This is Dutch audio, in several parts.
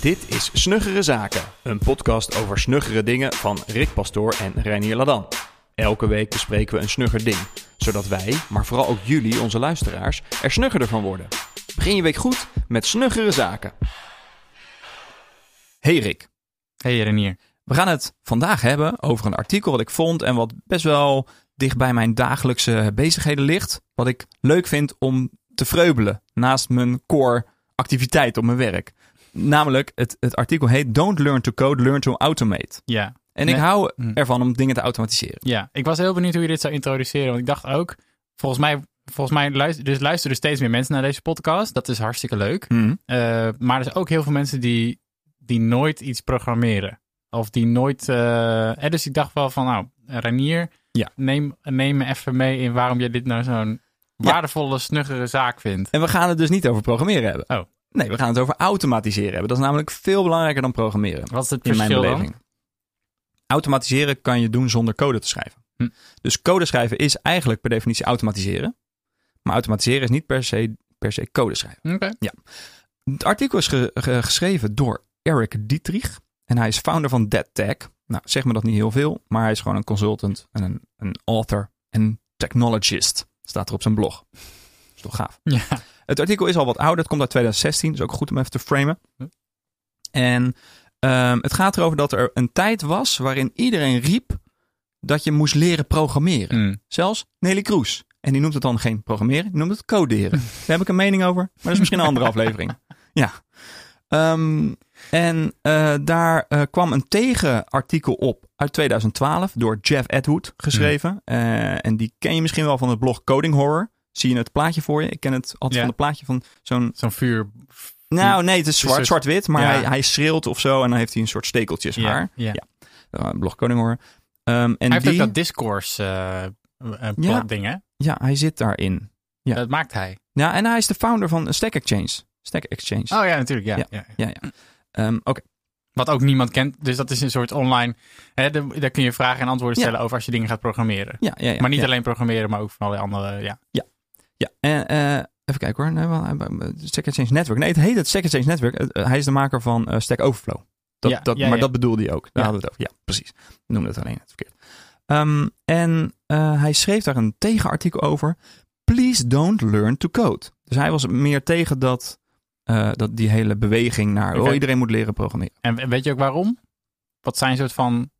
Dit is Snuggere Zaken, een podcast over snuggere dingen van Rick Pastoor en Reinier Ladan. Elke week bespreken we een snugger ding, zodat wij, maar vooral ook jullie, onze luisteraars, er snuggerder van worden. Begin je week goed met Snuggere Zaken. Hey Rick, Hey Renier. we gaan het vandaag hebben over een artikel wat ik vond en wat best wel dicht bij mijn dagelijkse bezigheden ligt. Wat ik leuk vind om te vreubelen naast mijn core activiteit op mijn werk. Namelijk, het, het artikel heet Don't Learn to Code, Learn to Automate. Ja. En ik hou Hm. ervan om dingen te automatiseren. Ja, ik was heel benieuwd hoe je dit zou introduceren. Want ik dacht ook, volgens mij, volgens mij luisteren, dus luisteren steeds meer mensen naar deze podcast. Dat is hartstikke leuk. Hm. Eh, maar er zijn ook heel veel mensen die, die nooit iets programmeren. Of die nooit... eh, eh, dus ik dacht wel van, nou, Renier, Ja. neem, neem me even mee in waarom je dit nou zo'n waardevolle, snuggere zaak vindt. En we gaan het dus niet over programmeren hebben. Oh. Nee, we gaan het over automatiseren hebben. Dat is namelijk veel belangrijker dan programmeren. Wat is het in mijn verschil dan? beleving. Automatiseren kan je doen zonder code te schrijven. Hm. Dus code schrijven is eigenlijk per definitie automatiseren. Maar automatiseren is niet per se, per se code schrijven. Oké. Het artikel is ge- ge- geschreven door Eric Dietrich. En hij is founder van DeadTech. Nou, zeg me dat niet heel veel, maar hij is gewoon een consultant en een, een author en technologist. Staat er op zijn blog. is toch gaaf. Ja. Het artikel is al wat ouder. Het komt uit 2016. Dus ook goed om even te framen. En ehm, het gaat erover dat er een tijd was waarin iedereen riep dat je moest leren programmeren. Hm. Zelfs Nelly Kroes. En die noemt het dan geen programmeren, die noemt het coderen. Daar heb ik een mening over, maar dat is misschien een andere aflevering. Ja. Ehm, en eh, daar eh, kwam een tegenartikel op uit 2012 door Jeff Edwood geschreven. Eh, en die ken je misschien wel van het blog Coding Horror. Zie je het plaatje voor je? Ik ken het altijd Ja. van het plaatje van zo'n... Zo'n vuur. Nou nee, het is zwart, soort- zwart-wit, maar hij, hij schreeuwt of zo en dan heeft hij een soort stekeltjes haar. Ja. Ja. Eh, blog Coding Horror. Ehm, en Hij heeft die, ook dat discourse eh, Ja. ding, hè? ja, hij zit daarin. Ja. Dat maakt hij. Ja, en hij is de founder van Stack Exchange. Stack Exchange. Oh ja, natuurlijk. Ja. Ja. ja. Ja, ja. Ehm, Oké. Wat ook niemand kent. Dus dat is een soort online. Hè, de- daar kun je vragen en antwoorden stellen over als je dingen gaat programmeren. Ja, ja, maar niet alleen programmeren, maar ook van alle andere. Ja. Ja, en eh, even kijken hoor. Nee, wel, eh, Stack Exchange Network. Nee, het heet het Stack Exchange Network. Eh, hij is de maker van eh, Stack Overflow. Dat, Ja, dat, ja, maar ja. dat bedoelde hij ook. Daar Ja. hadden we het over. Ja, precies. We noemden het alleen net verkeerd. Ehm, en eh, hij schreef daar een tegenartikel over. Please don't learn to code. Dus hij was meer tegen dat, eh, dat die hele beweging naar oh, iedereen moet leren programmeren. En weet je ook waarom? Wat zijn soort van.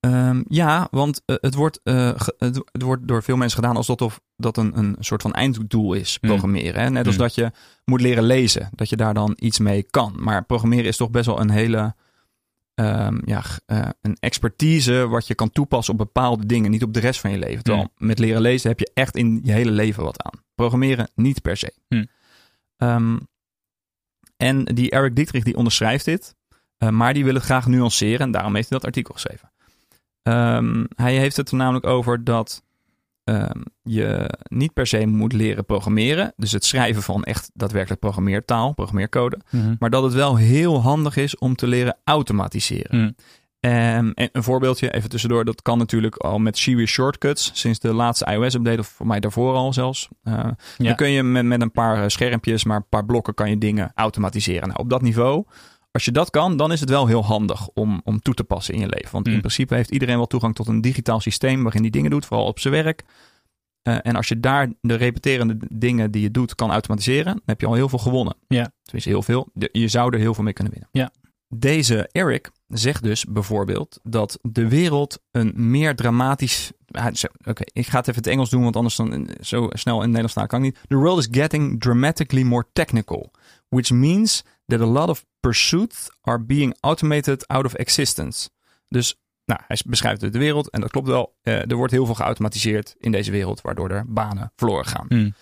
Ehm, ja, want eh, het, wordt, eh, ge- het, het wordt door veel mensen gedaan alsof dat een, een soort van einddoel is, Mm. programmeren. Hè? Net als Mm. dat je moet leren lezen, dat je daar dan iets mee kan. Maar programmeren is toch best wel een hele ehm, ja, eh, een expertise wat je kan toepassen op bepaalde dingen, niet op de rest van je leven. Terwijl met leren lezen heb je echt in je hele leven wat aan. Programmeren niet per se. Mm. Ehm, en die Eric Dietrich die onderschrijft dit, maar die wil het graag nuanceren en daarom heeft hij dat artikel geschreven. Ehm, hij heeft het er namelijk over dat ehm, je niet per se moet leren programmeren. Dus het schrijven van echt daadwerkelijk programmeertaal, programmeercode. Maar dat het wel heel handig is om te leren automatiseren. Mm. Ehm, en een voorbeeldje, even tussendoor, dat kan natuurlijk al met Siri Shortcuts. Sinds de laatste iOS-update, of voor mij daarvoor al zelfs. Eh, Ja. Dan kun je met, met een paar eh, schermpjes, maar een paar blokken kan je dingen automatiseren. Nou, op dat niveau, als je dat kan, dan is het wel heel handig om, om toe te passen in je leven. Want in Mm. principe heeft iedereen wel toegang tot een digitaal systeem waarin die dingen doet, vooral op zijn werk. Eh, en als je daar de repeterende dingen die je doet kan automatiseren, dan heb je al heel veel gewonnen. Ja. Tenminste, heel veel. De- je zou er heel veel mee kunnen winnen. Ja. Deze Eric zegt dus bijvoorbeeld dat de wereld een meer dramatisch. zegt- Oké, ik ga het even het Engels doen, want anders dan in- zo snel in het Nederlands staan kan ik niet. The world is getting dramatically more technical, which means that a lot of pursuits are being automated out of existence. Dus nou, hij beschrijft de wereld en dat klopt wel. Eh, er wordt heel veel geautomatiseerd in deze wereld, waardoor er banen verloren gaan. Mm.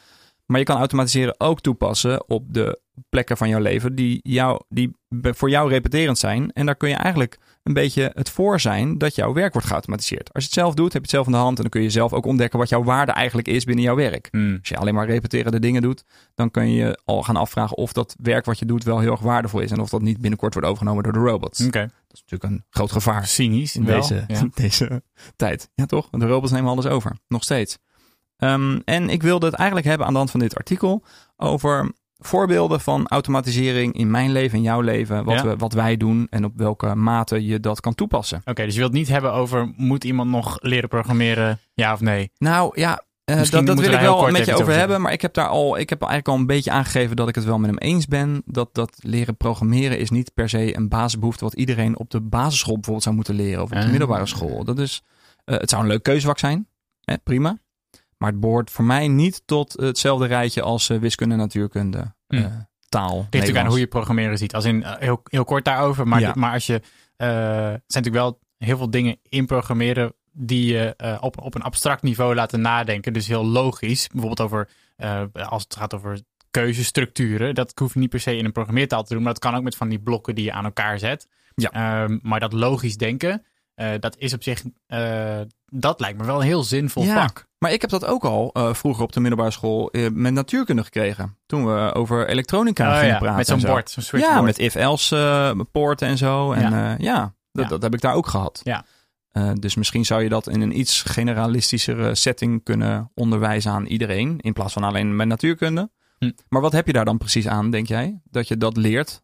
Maar je kan automatiseren ook toepassen op de plekken van jouw leven die, jou, die voor jou repeterend zijn. En daar kun je eigenlijk een beetje het voor zijn dat jouw werk wordt geautomatiseerd. Als je het zelf doet, heb je het zelf in de hand en dan kun je zelf ook ontdekken wat jouw waarde eigenlijk is binnen jouw werk. Mm. Als je alleen maar repeterende dingen doet, dan kun je al gaan afvragen of dat werk wat je doet wel heel erg waardevol is en of dat niet binnenkort wordt overgenomen door de robots. Oké. Dat is natuurlijk een groot gevaar Cynisch. in wel, deze, ja. deze tijd. Ja, toch? Want de robots nemen alles over. Nog steeds. Ehm, en ik wilde het eigenlijk hebben aan de hand van dit artikel over voorbeelden van automatisering in mijn leven, in jouw leven, wat, Ja. we, wat wij doen en op welke mate je dat kan toepassen. Oké, dus je wilt niet hebben over moet iemand nog leren programmeren, ja of nee? Nou ja, eh, dat, dat wil ik wel met je over over hebben. Maar ik heb daar al, ik heb eigenlijk al een beetje aangegeven dat ik het wel met hem eens ben. Dat, dat leren programmeren is niet per se een basisbehoefte wat iedereen op de basisschool bijvoorbeeld zou moeten leren. Of op de Ah. middelbare school. Dat is, eh, het zou een leuk keuzevak zijn. Hè, prima. Maar het behoort voor mij niet tot hetzelfde rijtje als eh, wiskunde, natuurkunde, eh, taal. Ligt natuurlijk aan hoe je programmeren ziet. Als in eh, heel, heel kort daarover. Maar, Ja. maar als je. er zijn natuurlijk wel heel veel dingen in programmeren. die je op, op een abstract niveau laten nadenken. Dus heel logisch. Bijvoorbeeld over. als het gaat over keuzestructuren. Dat hoef je niet per se in een programmeertaal te doen. Maar dat kan ook met van die blokken die je aan elkaar zet. Ja. Ehm, maar dat logisch denken. Eh, dat is op zich. eh, dat lijkt me wel een heel zinvol Ja. vak. Maar ik heb dat ook al eh, vroeger op de middelbare school met natuurkunde gekregen. Toen we over elektronica Oh gingen ja, praten. met zo'n bord, zo'n switchboard. Ja, met if-else poorten en zo. En Ja. ja, dat, dat heb ik daar ook gehad. Ja. Dus misschien zou je dat in een iets generalistischere setting kunnen onderwijzen aan iedereen. In plaats van alleen met natuurkunde. Hm. Maar wat heb je daar dan precies aan, denk jij? Dat je dat leert?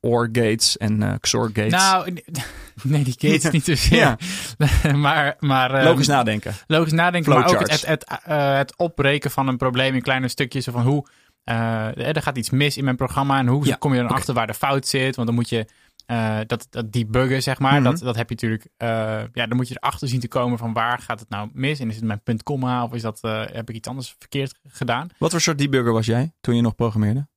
OR gates en XOR gates. Nou, nee, die gates niet zozeer. Ja. maar, maar ehm, Logisch nadenken. logisch nadenken, maar ook het, het, eh, het opbreken van een probleem in kleine stukjes. Van hoe, eh, er gaat iets mis in mijn programma en hoe Ja, kom je dan achter waar de fout zit? Want dan moet je eh, dat, dat debuggen, zeg maar. Mhm. dat, dat heb je natuurlijk, ja, dan moet je erachter zien te komen van waar gaat het nou mis? En is het mijn punt, komma of is dat, heb ik iets anders verkeerd gedaan? Wat voor soort debugger was jij toen je nog programmeerde?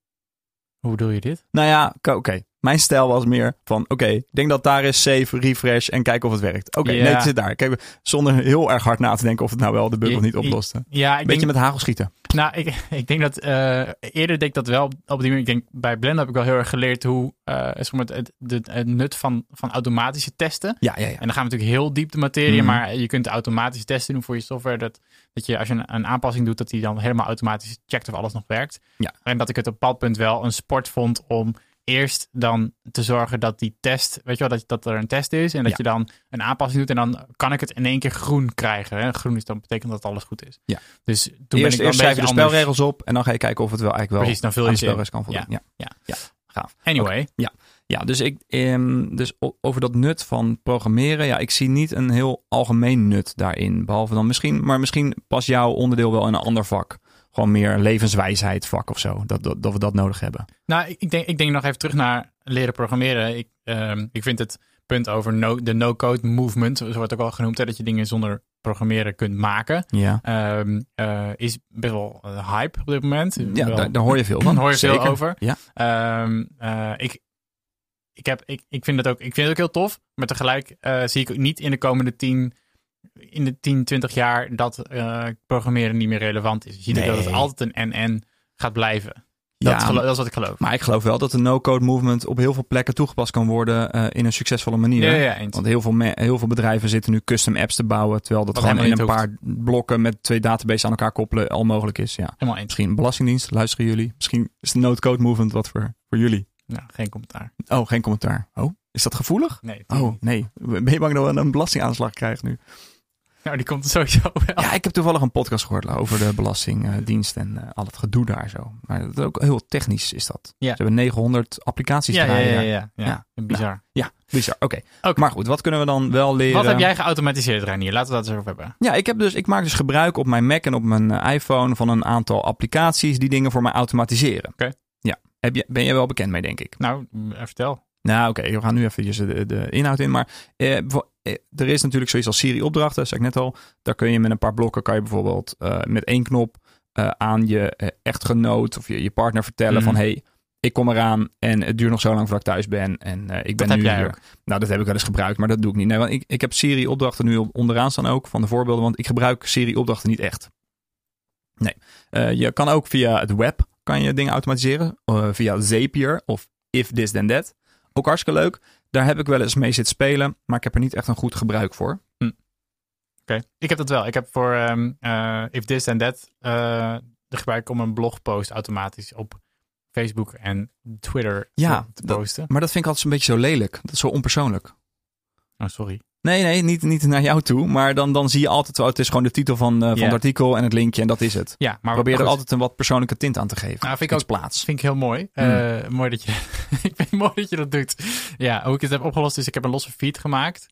Hoe bedoel je dit? Nou ja, oké. Mijn stijl was meer van, oké, ik denk dat daar is save, refresh en kijken of het werkt. Oké, Ja. nee, het zit daar. Kijk, zonder heel erg hard na te denken of het nou wel de bug of niet oploste. Ja, ik beetje denk, met hagel schieten. Nou, ik, ik denk dat eh, eerder deed ik dat wel op die manier. Ik denk bij Blender heb ik wel heel erg geleerd hoe eh, zeg maar, het, het, het nut van, van automatische testen. Ja, ja, ja. En dan gaan we natuurlijk heel diep de materie, Mhm. maar je kunt automatische testen doen voor je software. Dat, dat je als je een, een aanpassing doet, dat die dan helemaal automatisch checkt of alles nog werkt. Ja. En dat ik het op een bepaald punt wel een sport vond om eerst dan te zorgen dat die test, weet je wel, dat, dat er een test is. En dat Ja. je dan een aanpassing doet en dan kan ik het in één keer groen krijgen. Hè? Groen is dan betekent dat alles goed is. Ja. Dus toen ben eerst, ik wel eerst schrijf je de anders. spelregels op en dan ga je kijken of het wel eigenlijk wel Precies, dan vul je de spelregels kan voldoen. Ja. Ja. Ja. gaaf. Anyway, Ja, dus, ik, ehm, dus over dat nut van programmeren, ja, ik zie niet een heel algemeen nut daarin. Behalve dan misschien, maar misschien past jouw onderdeel wel in een ander vak. Gewoon meer levenswijsheid vak of zo. Dat, dat, dat we dat nodig hebben. nou, ik- denk, ik denk nog even terug naar leren programmeren. Ik, ehm, ik vind het punt over no, de no-code movement, zo wordt ook al genoemd, hè, dat je dingen zonder programmeren kunt maken, Ja, ehm, eh, is best wel eh, hype op dit moment. ja Wel- daar, daar hoor je veel van. Hoor je veel over. Ja. Ehm, eh, ik, ik, heb, ik, ik, vind het ook, ik vind het ook heel tof. Maar tegelijk zie ik ook niet in de komende 10, in de 10, 20 jaar dat eh, programmeren niet meer relevant is. Je ziet dat het altijd een en gaat blijven. Dat, Ja, dat is wat ik geloof. Maar ik geloof wel dat de no-code movement op heel veel plekken toegepast kan worden eh, in een succesvolle manier. ja, ja. Want heel veel, heel veel bedrijven zitten nu custom apps te bouwen, terwijl dat gewoon in een paar blokken met twee databases aan elkaar koppelen al mogelijk is. Ja. Helemaal. Misschien Belastingdienst, luisteren jullie? Misschien is de no-code movement wat voor, voor jullie. Nou, geen commentaar. Oh, geen commentaar. Oh, is dat gevoelig? Nee. Oh, nee. Ben je bang dat we een belastingaanslag krijgen nu? Nou, die komt er sowieso wel. Ja, ik heb toevallig een podcast gehoord over de Belastingdienst en eh, al het gedoe daar zo. Maar dat is ook heel technisch is dat. Ja. Ze hebben 900 applicaties ja, ja, draaien ja, ja, ja. Ja. Bizar. Ja, bizar. Oké. Maar goed, wat kunnen we dan wel leren? Wat heb jij geautomatiseerd, Reinier? Laten we dat eens over hebben. Ja, ik, heb dus, ik maak dus gebruik op mijn Mac en op mijn eh, iPhone van een aantal applicaties die dingen voor mij automatiseren. Oké. Ja. Heb je, ben je wel bekend mee, denk ik? Nou, mm, vertel. Nou, oké, we gaan nu even de, de inhoud in. Maar eh, eh, er is natuurlijk zoiets als Siri-opdrachten, zei ik net al. Daar kun je met een paar blokken, kan je bijvoorbeeld eh, met één knop eh, aan je echtgenoot of je, je partner vertellen van... hey, ik kom eraan en het duurt nog zo lang voordat ik thuis ben. En ik ben Dat nu heb jij hier. ook. Nou, dat heb ik wel eens gebruikt, maar dat doe ik niet. Nee, want ik, ik heb Siri-opdrachten nu onderaan staan ook van de voorbeelden, want ik gebruik Siri-opdrachten niet echt. Nee. Je kan ook via het web kan je dingen automatiseren. via Zapier of If This Then That. Ook hartstikke leuk. Daar heb ik wel eens mee zitten spelen, maar ik heb er niet echt een goed gebruik voor. Oké, ik heb dat wel. Ik heb voor ehm, eh, If This and That eh, de gebruik ik om een blogpost automatisch op Facebook en Twitter Ja, te, dat- posten. Maar dat vind ik altijd een beetje zo lelijk. Dat is zo onpersoonlijk. Oh, sorry. Nee, nee, niet, niet naar jou toe. Maar dan, dan zie je altijd, oh, het is gewoon de titel van, eh, van het artikel en het linkje en dat is het. Ja, maar Probeer er altijd een wat persoonlijke tint aan te geven. Nou, vind ik ook- plaats. vind ik heel mooi. Eh, mooi dat je, ik vind het mooi dat je dat doet. Ja, hoe ik het heb opgelost is, ik heb een losse feed gemaakt.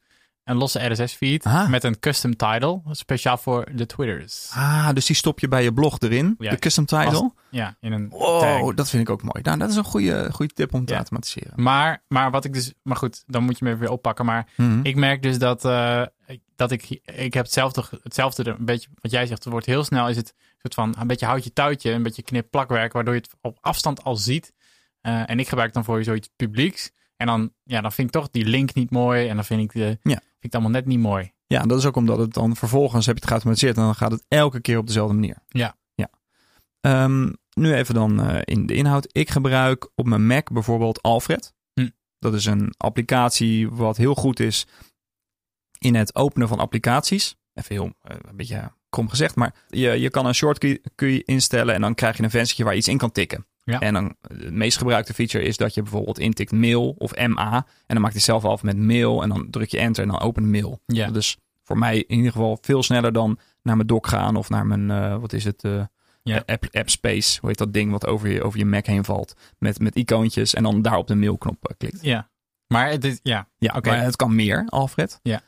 Een losse RSS-feed Ah. met een custom title, speciaal voor de Twitters. Ah, dus die stop je bij je blog erin, Ja. de custom title. Als- Ja, in een Wow, tag. dat vind ik ook mooi. Nou, dat is een goede, goede tip om te Ja. automatiseren. Maar, maar wat ik dus, maar goed, dan moet je me weer oppakken. Maar Mhm. ik merk dus dat, eh, ik- dat ik, ik heb hetzelfde, hetzelfde, een beetje wat jij zegt. Het wordt heel snel, is het soort van een beetje houtje touwtje, een beetje knip-plakwerk, waardoor je het op afstand al ziet. Eh, en ik gebruik dan voor zoiets publieks. En dan, ja, dan vind ik toch die link niet mooi. En dan vind ik, de, Ja. Ik het allemaal net niet mooi. Ja, dat is ook omdat het dan vervolgens heb je het geautomatiseerd en dan gaat het elke keer op dezelfde manier. Ja. ja. Ehm, nu even dan eh, in de inhoud. Ik gebruik op mijn Mac bijvoorbeeld Alfred. Hm. Dat is een applicatie wat heel goed is in het openen van applicaties. Even heel, eh, een beetje krom gezegd, maar je, je kan een key instellen en dan krijg je een venstertje waar je iets in kan tikken. Ja. En dan eh, de meest gebruikte feature is dat je bijvoorbeeld intikt mail of MA en dan maakt hij zelf af met mail en dan druk je enter en dan opent mail. Ja. Dat is voor mij in ieder geval veel sneller dan naar mijn dock gaan of naar mijn, eh, wat is het, eh, Ja. app, app Space. Hoe heet dat ding wat over je, over je Mac heen valt met, met icoontjes en dan daar op de mailknop eh, klikt. Ja. Maar dit, ja, Ja, Oké. maar het kan meer, Alfred. Ja.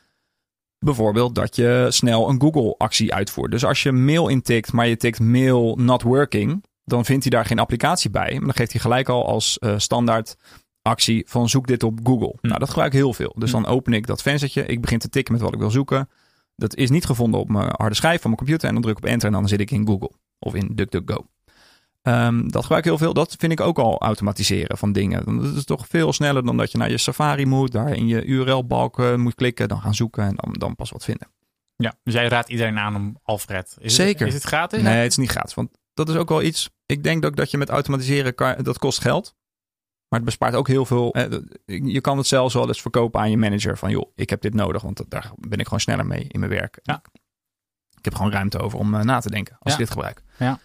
Bijvoorbeeld dat je snel een Google-actie uitvoert. Dus als je mail intikt, maar je tikt mail not working, dan vindt hij daar geen applicatie bij. Maar dan geeft hij gelijk al als eh, standaard actie van zoek dit op Google. Hm. Nou, dat gebruik ik heel veel. Dus dan open ik dat venstertje. Ik begin te tikken met wat ik wil zoeken. Dat is niet gevonden op mijn harde schijf van mijn computer. En dan druk ik op enter en dan zit ik in Google. Of in DuckDuckGo. Ehm, dat gebruik ik heel veel. Dat vind ik ook al automatiseren van dingen. Dat is toch veel sneller dan dat je naar je Safari moet. Daar in je URL-balk eh, moet klikken. Dan gaan zoeken en dan, dan pas wat vinden. ja. Dus jij raadt iedereen aan om Alfred. Is Zeker. Het, is het gratis? Nee, het is niet gratis. Want dat is ook wel iets. Ik denk ook dat je met automatiseren kan, dat kost geld. Maar het bespaart ook heel veel. Je kan het zelfs wel eens verkopen aan je manager. Van joh, ik heb dit nodig. Want daar ben ik gewoon sneller mee in mijn werk. Ja. Ik heb gewoon ruimte over om eh, na te denken als Ja. ik dit gebruik. Ja.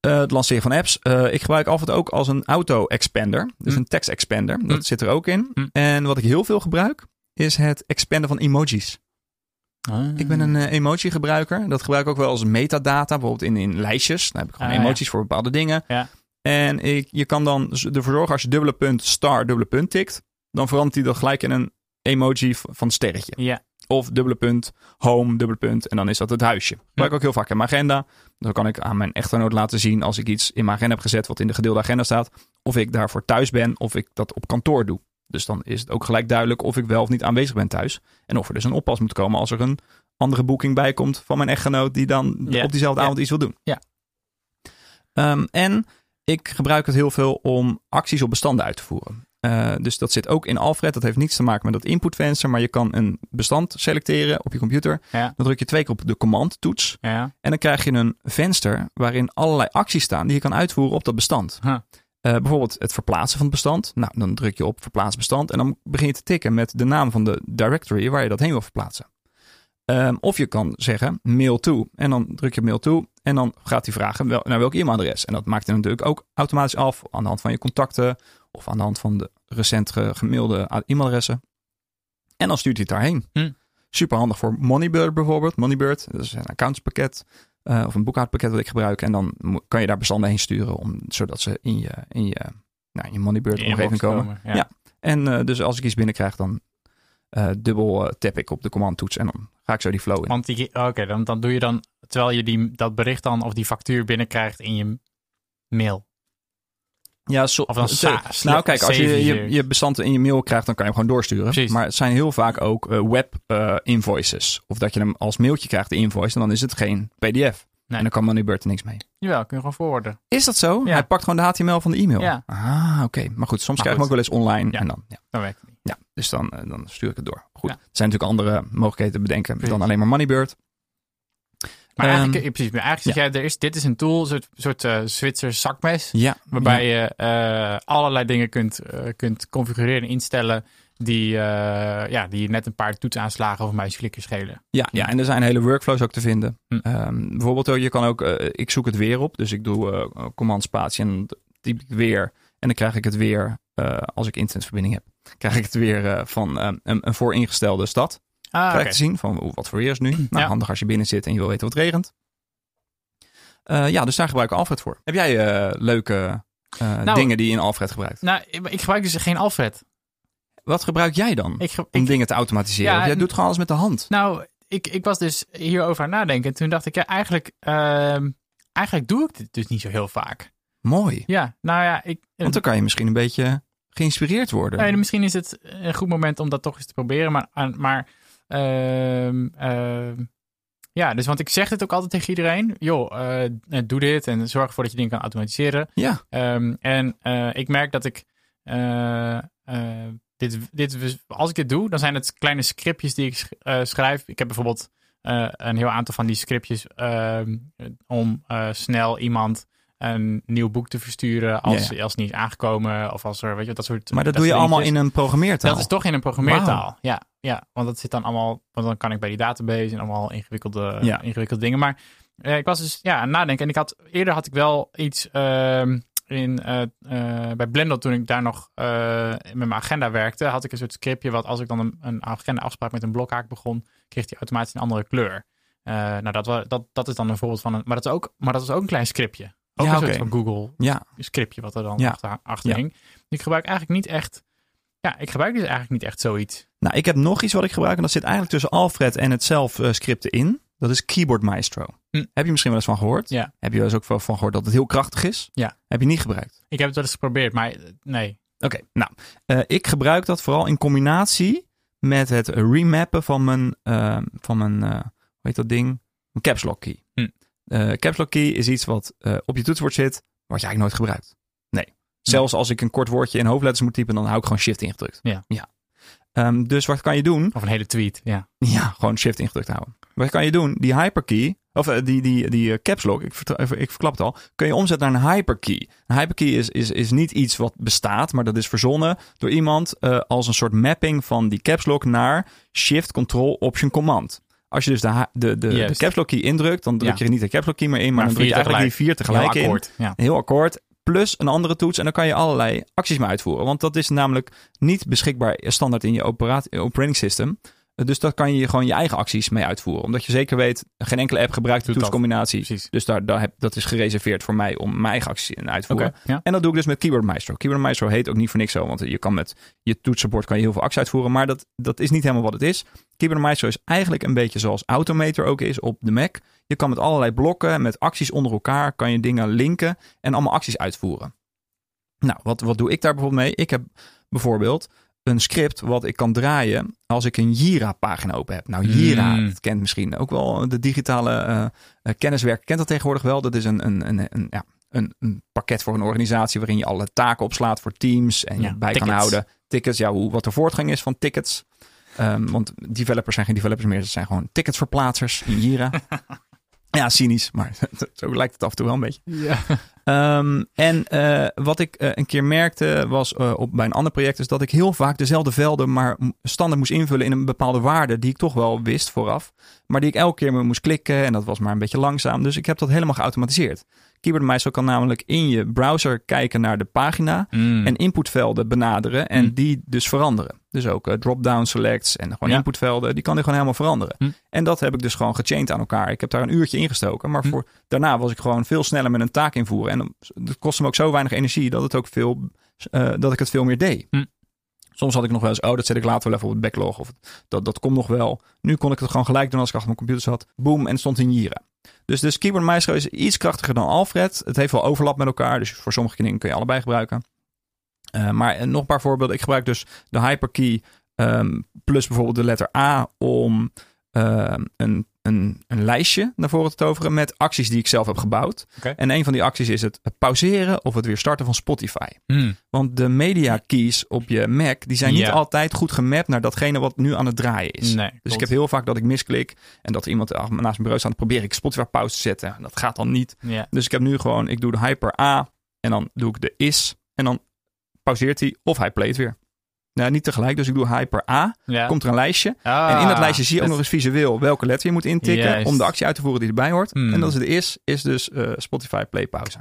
Eh, het lanceren van apps. Eh, ik gebruik Alfred ook als een auto-expander. Dus Hm. een tekst-expander. Dat Hm. zit er ook in. Hm. En wat ik heel veel gebruik, is het expanden van emojis. Ah. Ik ben een eh, emoji-gebruiker. Dat gebruik ik ook wel als metadata, bijvoorbeeld in, in lijstjes. Dan heb ik gewoon Ah, ja. emoties voor bepaalde dingen. Ja. En ik, je kan dan ervoor zorgen, als je dubbele punt, star, dubbele punt tikt, dan verandert hij dat gelijk in een emoji van sterretje. Ja. Of dubbele punt, home, dubbele punt, en dan is dat het huisje. Dat gebruik ik ook heel vaak in mijn agenda. Dan kan ik aan mijn echtgenoot laten zien als ik iets in mijn agenda heb gezet wat in de gedeelde agenda staat, of ik daarvoor thuis ben of ik dat op kantoor doe. Dus dan is het ook gelijk duidelijk of ik wel of niet aanwezig ben thuis. En of er dus een oppas moet komen als er een andere boeking bij komt van mijn echtgenoot die dan Ja. op diezelfde Ja. avond iets wil doen. Ja. Ehm, en ik gebruik het heel veel om acties op bestanden uit te voeren. Eh, dus dat zit ook in Alfred. Dat heeft niets te maken met dat inputvenster. Maar je kan een bestand selecteren op je computer. Ja. Dan druk je twee keer op de command toets. Ja. En dan krijg je een venster waarin allerlei acties staan die je kan uitvoeren op dat bestand. Huh. Eh, bijvoorbeeld het verplaatsen van het bestand. Nou, dan druk je op verplaats bestand en dan begin je te tikken met de naam van de directory waar je dat heen wil verplaatsen. Ehm, of je kan zeggen mail to en dan druk je mail to en dan gaat hij vragen wel, naar welk e-mailadres. En dat maakt hij natuurlijk ook automatisch af aan de hand van je contacten of aan de hand van de recent ge- gemailde e-mailadressen. En dan stuurt hij het daarheen. Hm. Super handig voor Moneybird bijvoorbeeld. Moneybird, dat is een accountspakket eh, of een boekhoudpakket dat ik gebruik. En dan kan je daar bestanden heen sturen om, zodat ze in je, in je, nou, in je Moneybird omgeving komen. Ja. Ja. En eh, dus als ik iets binnenkrijg, dan eh, dubbel tap ik op de command toets en dan ga ik zo die flow in. Want die, oké, dan, dan doe je dan, terwijl je die, dat bericht dan of die factuur binnenkrijgt in je mail. Ja, zo, Of dan het- nou kijk, als je je, je- bestand in je mail krijgt, dan kan je hem gewoon doorsturen. Precies. Maar het zijn heel vaak ook eh, web eh, invoices. Of dat je hem als mailtje krijgt, de invoice, en dan is het geen pdf. Nee. En dan kan Moneybird er niks mee. Jawel, kun je gewoon forwarden. Is dat zo? Ja. Hij pakt gewoon de HTML van de e-mail. Ja. Ah, oké. Maar goed, soms Maar krijg je hem ook wel eens online. Ja. En dan, ja. Dat werkt niet. Ja, dus dan, eh, dan stuur ik het door. Goed. Er zijn natuurlijk andere mogelijkheden te bedenken Precies. dan alleen maar Moneybird. Maar Ehm, eigenlijk, eh, precies, maar eigenlijk zeg jij, er is, dit is een tool, een soort, soort eh, Zwitsers zakmes, Ja. waarbij je eh, allerlei dingen kunt, eh, kunt configureren en instellen die, ja, die net een paar toetsaanslagen of muisklikken schelen. Ja, ja, en er zijn hele workflows ook te vinden. Ehm, bijvoorbeeld, je kan ook, ik zoek het weer op. Dus ik doe command spatie en typ ik weer. En dan krijg ik het weer, als ik internetverbinding heb, krijg ik het weer van een, een vooringestelde stad. Ah, te zien van wat voor weer is nu. Nou, Ja. handig als je binnen zit en je wil weten wat het regent. Eh, ja, dus daar gebruik ik Alfred voor. Heb jij eh, leuke eh, Nou- dingen die je in Alfred gebruikt? Nou, ik ik gebruik dus geen Alfred. Wat gebruik jij dan Ik, ge- om ik, dingen te automatiseren? Ja, jij doet gewoon alles met de hand. nou, ik, ik was dus hierover aan nadenken. En toen dacht ik, ja, eigenlijk, ehm, eigenlijk doe ik dit dus niet zo heel vaak. Mooi. Ja, nou ja, ik, Want dan kan je misschien een beetje geïnspireerd worden. Nee, misschien is het een goed moment om dat toch eens te proberen. Maar, maar ehm, ehm, ja, dus want ik zeg het ook altijd tegen iedereen. Joh, eh, doe dit en zorg ervoor dat je dingen kan automatiseren. Ja, Ehm, en eh, ik merk dat ik eh, dit, dit, als ik dit doe, dan zijn het kleine scriptjes die ik sch- schrijf. Ik heb bijvoorbeeld een heel aantal van die scriptjes ehm, om snel iemand een nieuw boek te versturen als, Ja, als het niet is aangekomen of als er, weet je, dat soort. maar dat, doe je allemaal in een programmeertaal. Dat is toch in een programmeertaal. Ja, ja, want dat zit dan allemaal. Want dan kan ik bij die database en allemaal ingewikkelde, Ja. ingewikkelde dingen. Maar eh, ik was dus ja, aan het nadenken. En ik had eerder had ik wel iets ehm, in eh, eh, bij Blender toen ik daar nog met mijn agenda werkte, had ik een soort scriptje wat als ik dan een, een agenda afspraak met een blokhaak begon, kreeg die automatisch een andere kleur. Nou, dat, wa- dat, dat is dan een voorbeeld van een. Maar dat is ook, maar dat is ook een klein scriptje. Ook Ja, een soort van Google Ja, scriptje wat er dan Ja. achter, achter Ja. hing. Ik gebruik eigenlijk niet echt. Ja, ik gebruik dus eigenlijk niet echt zoiets. nou ik heb nog iets wat ik gebruik en dat zit eigenlijk tussen Alfred en het zelf scripten in. Dat is Keyboard Maestro. Hm. Heb je misschien wel eens van gehoord? Ja. Heb je wel eens ook wel van gehoord dat het heel krachtig is? Ja. Heb je niet gebruikt? Ik heb het wel eens geprobeerd, maar eh, nee. Oké, nou, eh, ik gebruik dat vooral in combinatie met het remappen van mijn, eh, van mijn hoe heet dat ding? Een caps lock key. Hm. Caps lock key is iets wat op je toetsenbord zit, wat je eigenlijk nooit gebruikt. Zelfs als ik een kort woordje in hoofdletters moet typen, dan hou ik gewoon shift ingedrukt. Ja. ja. Ehm, dus wat kan je doen? Of een hele tweet, ja. Ja, gewoon shift ingedrukt houden. Wat kan je doen? Die hyperkey, of eh, die, die, die eh, caps lock, ik, even- ik verklap het al, kun je omzetten naar een hyperkey. Een hyperkey is, is, is niet iets wat bestaat, maar dat is verzonnen door iemand eh, als een soort mapping van die caps lock naar shift control option command. Als je dus de, de, de, caps lock key indrukt, dan druk Ja. je er niet de caps lock key meer in, maar, dan druk je eigenlijk die vier tegelijk Heel in. akkoord, Ja. Heel akkoord. Plus een andere toets. En dan kan je allerlei acties mee uitvoeren. Want dat is namelijk niet beschikbaar standaard in je operating system. Dus daar kan je gewoon je eigen acties mee uitvoeren. Omdat je zeker weet, geen enkele app gebruikt de toetscombinatie. Dus daar, daar heb, dat is gereserveerd voor mij om mijn eigen acties in uit te voeren. ja. En dat doe ik dus met Keyboard Maestro. Keyboard Maestro heet ook niet voor niks zo. Want je kan met je toetsenbord kan je heel veel acties uitvoeren. Maar dat, dat is niet helemaal wat het is. Keyboard Maestro is eigenlijk een beetje zoals Automator ook is op de Mac. Je kan met allerlei blokken, met acties onder elkaar, kan je dingen linken en allemaal acties uitvoeren. Nou, wat, wat doe ik daar bijvoorbeeld mee? Ik heb bijvoorbeeld een script wat ik kan draaien als ik een Jira-pagina open heb. Nou, Jira, Hmm. dat kent misschien ook wel de digitale eh, eh, kenniswerk. Kent dat tegenwoordig wel? Dat is een, een, een, een, ja, een, een pakket voor een organisatie waarin je alle taken opslaat voor teams en je Ja, bij kan houden. Tickets, ja, hoe, wat de voortgang is van tickets. Ehm, want developers zijn geen developers meer, dat zijn gewoon ticketsverplaatsers in Jira. ja, cynisch, maar zo lijkt het af en toe wel een beetje. Ja. Ehm, en eh, wat ik eh, een keer merkte was eh, op, bij een ander project, is dat ik heel vaak dezelfde velden maar standaard moest invullen in een bepaalde waarde die ik toch wel wist vooraf, maar die ik elke keer moest klikken en dat was maar een beetje langzaam. Dus ik heb dat helemaal geautomatiseerd. Keyboard Maestro kan namelijk in je browser kijken naar de pagina Mm. en inputvelden benaderen en Hmm. die dus veranderen. Dus ook eh, drop-down selects en gewoon Ja. inputvelden, die kan hij gewoon helemaal veranderen. Hmm. En dat heb ik dus gewoon gechained aan elkaar. Ik heb daar een uurtje ingestoken, maar Hmm. voor, daarna was ik gewoon veel sneller met een taak invoeren. En het kostte me ook zo weinig energie dat, het ook veel, eh, dat ik het veel meer deed. Soms had ik nog wel eens, oh, dat zet ik later wel even op het backlog. Of dat, dat komt nog wel. Nu kon ik het gewoon gelijk doen als ik achter mijn computer zat. Boom, en het stond in Jira. Dus de Keyboard Maestro is iets krachtiger dan Alfred. Het heeft wel overlap met elkaar, dus voor sommige dingen kun je allebei gebruiken. Eh, maar eh, nog een paar voorbeelden. Ik gebruik dus de hyperkey ehm, plus bijvoorbeeld de letter A om ehm, een, een, een lijstje naar voren te toveren met acties die ik zelf heb gebouwd. En een van die acties is het pauzeren of het weer starten van Spotify. Mm. Want de media keys op je Mac, die zijn niet altijd goed gemapt naar datgene wat nu aan het draaien is. Nee, Dus klopt. ik heb heel vaak dat ik misklik en dat iemand naast mijn bureau staat, probeer ik Spotify pauze te zetten. En dat gaat dan niet. Dus ik heb nu gewoon, ik doe de hyper A en dan doe ik de is en dan pauzeert hij of hij playt weer. Nou, niet tegelijk, dus ik doe hyper A, Ja. komt er een lijstje. Ah, en in dat lijstje zie je ook nog eens visueel welke letter je moet intikken Juist. om de actie uit te voeren die erbij hoort. Hmm. En dat is de is, is dus eh, Spotify play pauze.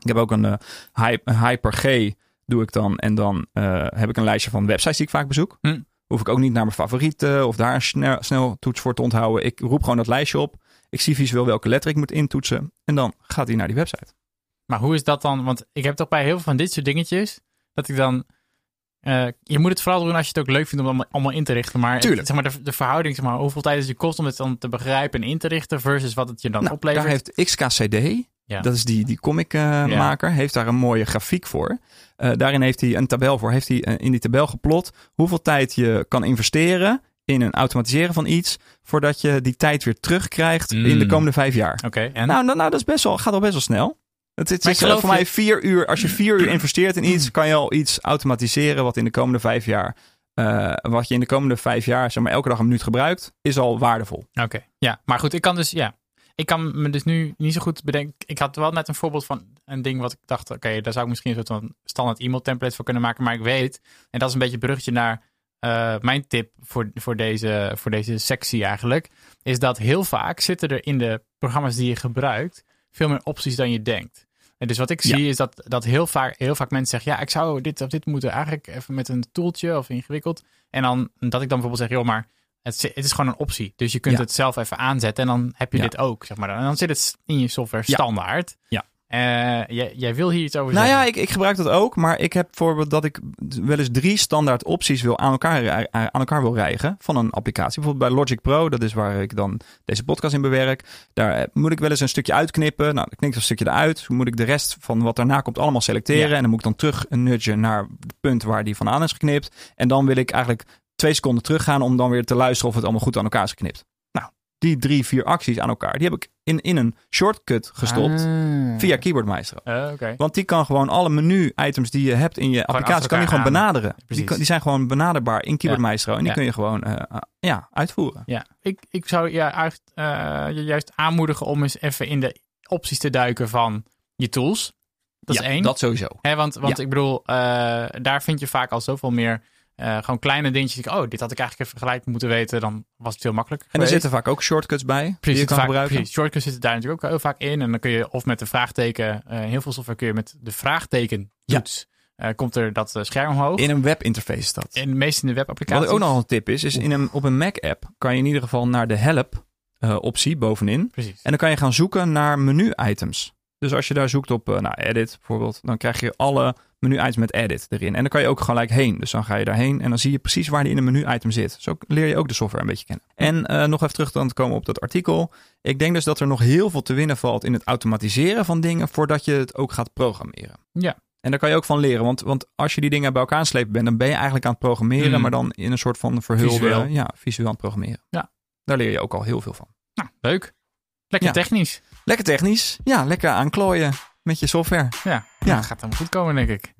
Ik heb ook een, eh, hy- een hyper G doe ik dan. En dan eh, heb ik een lijstje van websites die ik vaak bezoek. Hm. Hoef ik ook niet naar mijn favorieten of daar een snel, snel toets voor te onthouden. Ik roep gewoon dat lijstje op. Ik zie visueel welke letter ik moet intoetsen. En dan gaat hij naar die website. Maar hoe is dat dan? Want ik heb toch bij heel veel van dit soort dingetjes, dat ik dan... eh, je moet het vooral doen als je het ook leuk vindt om het allemaal, in te richten. Maar, Tuurlijk. zeg maar de, de verhouding, zeg maar, hoeveel tijd het je kost om het dan te begrijpen en in te richten versus wat het je dan Nou, oplevert. daar heeft XKCD, Ja. dat is die, die comicmaker, heeft daar een mooie grafiek voor. Eh, daarin heeft hij een tabel voor. Heeft hij eh, in die tabel geplot hoeveel tijd je kan investeren in een automatiseren van iets, voordat je die tijd weer terugkrijgt in de Mm. komende vijf jaar. Oké, en? Nou, nou, nou, dat is best wel, gaat al best wel snel. Het, het is eh, voor je- mij vier uur. Als je vier uur investeert in iets, kan je al iets automatiseren wat in de komende vijf jaar, eh, wat je in de komende vijf jaar, zeg maar, elke dag een minuut gebruikt, is al waardevol. Oké, ja. Maar goed, ik kan dus, ja. Ik kan me dus nu niet zo goed bedenken. Ik had wel net een voorbeeld van een ding wat ik dacht, oké, daar zou ik misschien een soort van standaard e-mail template voor kunnen maken. Maar ik weet, en dat is een beetje een bruggetje naar eh, mijn tip voor, voor, deze, voor deze sectie eigenlijk, is dat heel vaak zitten er in de programma's die je gebruikt veel meer opties dan je denkt. En dus wat ik Ja. zie is dat, dat heel, vaak, heel vaak mensen zeggen, ja, ik zou dit of dit moeten eigenlijk even met een tooltje of ingewikkeld. En dan dat ik dan bijvoorbeeld zeg, joh, maar het, het is gewoon een optie. Dus je kunt Ja. het zelf even aanzetten en dan heb je Ja. dit ook, zeg maar. En dan zit het in je software standaard. Ja. Eh, jij, jij wil hier iets over Nou ja, zeggen? ik, ik gebruik dat ook, maar ik heb bijvoorbeeld dat ik wel eens drie standaard opties wil aan elkaar, rij- aan elkaar wil rijgen van een applicatie. Bijvoorbeeld bij Logic Pro, dat is waar ik dan deze podcast in bewerk. Daar eh, moet ik wel eens een stukje uitknippen. Nou, dan knipt een stukje eruit. Dan moet ik de rest van wat daarna komt allemaal selecteren. Ja. En dan moet ik dan terug een nudgen naar het punt waar die vandaan is geknipt. En dan wil ik eigenlijk twee seconden teruggaan om dan weer te luisteren of het allemaal goed aan elkaar is geknipt. Die drie, vier acties aan elkaar, die heb ik in, in een shortcut gestopt Ah. via Keyboard Maestro. Eh, Oké. Want die kan gewoon alle menu-items die je hebt in je applicatie, kan die gewoon aan. benaderen. Die, Precies. kan- die zijn gewoon benaderbaar in Keyboard Ja. Maestro. En die Ja. kun je gewoon eh, ah, ja, uitvoeren. Ja, ik, ik zou ja, eh, je juist aanmoedigen om eens even in de opties te duiken van je tools. Dat ja, is één. Dat sowieso. Hè, want want Ja. ik bedoel, eh, daar vind je vaak al zoveel meer eh, gewoon kleine dingetjes. Oh, dit had ik eigenlijk even gelijk moeten weten. Dan was het veel makkelijker En er zitten vaak ook shortcuts bij die je Precies, kan vaak, gebruiken. precies. Shortcuts zitten daar natuurlijk ook heel vaak in. En dan kun je of met de vraagteken, eh, heel veel software kun je met de vraagteken toets, eh, komt er dat scherm omhoog. In een webinterface is dat. in de meeste in de Wat webapplicaties. ook nog een tip is, is in een, op een Mac-app kan je in ieder geval naar de help-optie bovenin. Precies. En dan kan je gaan zoeken naar menu-items. Dus als je daar zoekt op eh, nou, edit bijvoorbeeld, dan krijg je alle menu-items met edit erin. En dan kan je ook gelijk heen. Dus dan ga je daarheen en dan zie je precies waar die in een menu-item zit. Zo leer je ook de software een beetje kennen. En eh, nog even terug dan te komen op dat artikel. Ik denk dus dat er nog heel veel te winnen valt in het automatiseren van dingen voordat je het ook gaat programmeren. Ja. En daar kan je ook van leren. Want, want als je die dingen bij elkaar slepen bent, dan ben je eigenlijk aan het programmeren, Mm. maar dan in een soort van verhulde, Visueel. ja, visueel aan het programmeren. Ja. Daar leer je ook al heel veel van. Nou, leuk. Lekker Ja. technisch. Lekker technisch. Ja, lekker aanklooien met je software. Ja, Ja. dat gaat helemaal goed komen, denk ik.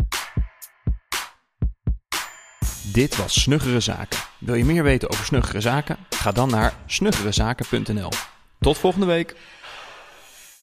Dit was Snuggere Zaken. Wil je meer weten over Snuggere Zaken? Ga dan naar snuggerezaken.nl. Tot volgende week.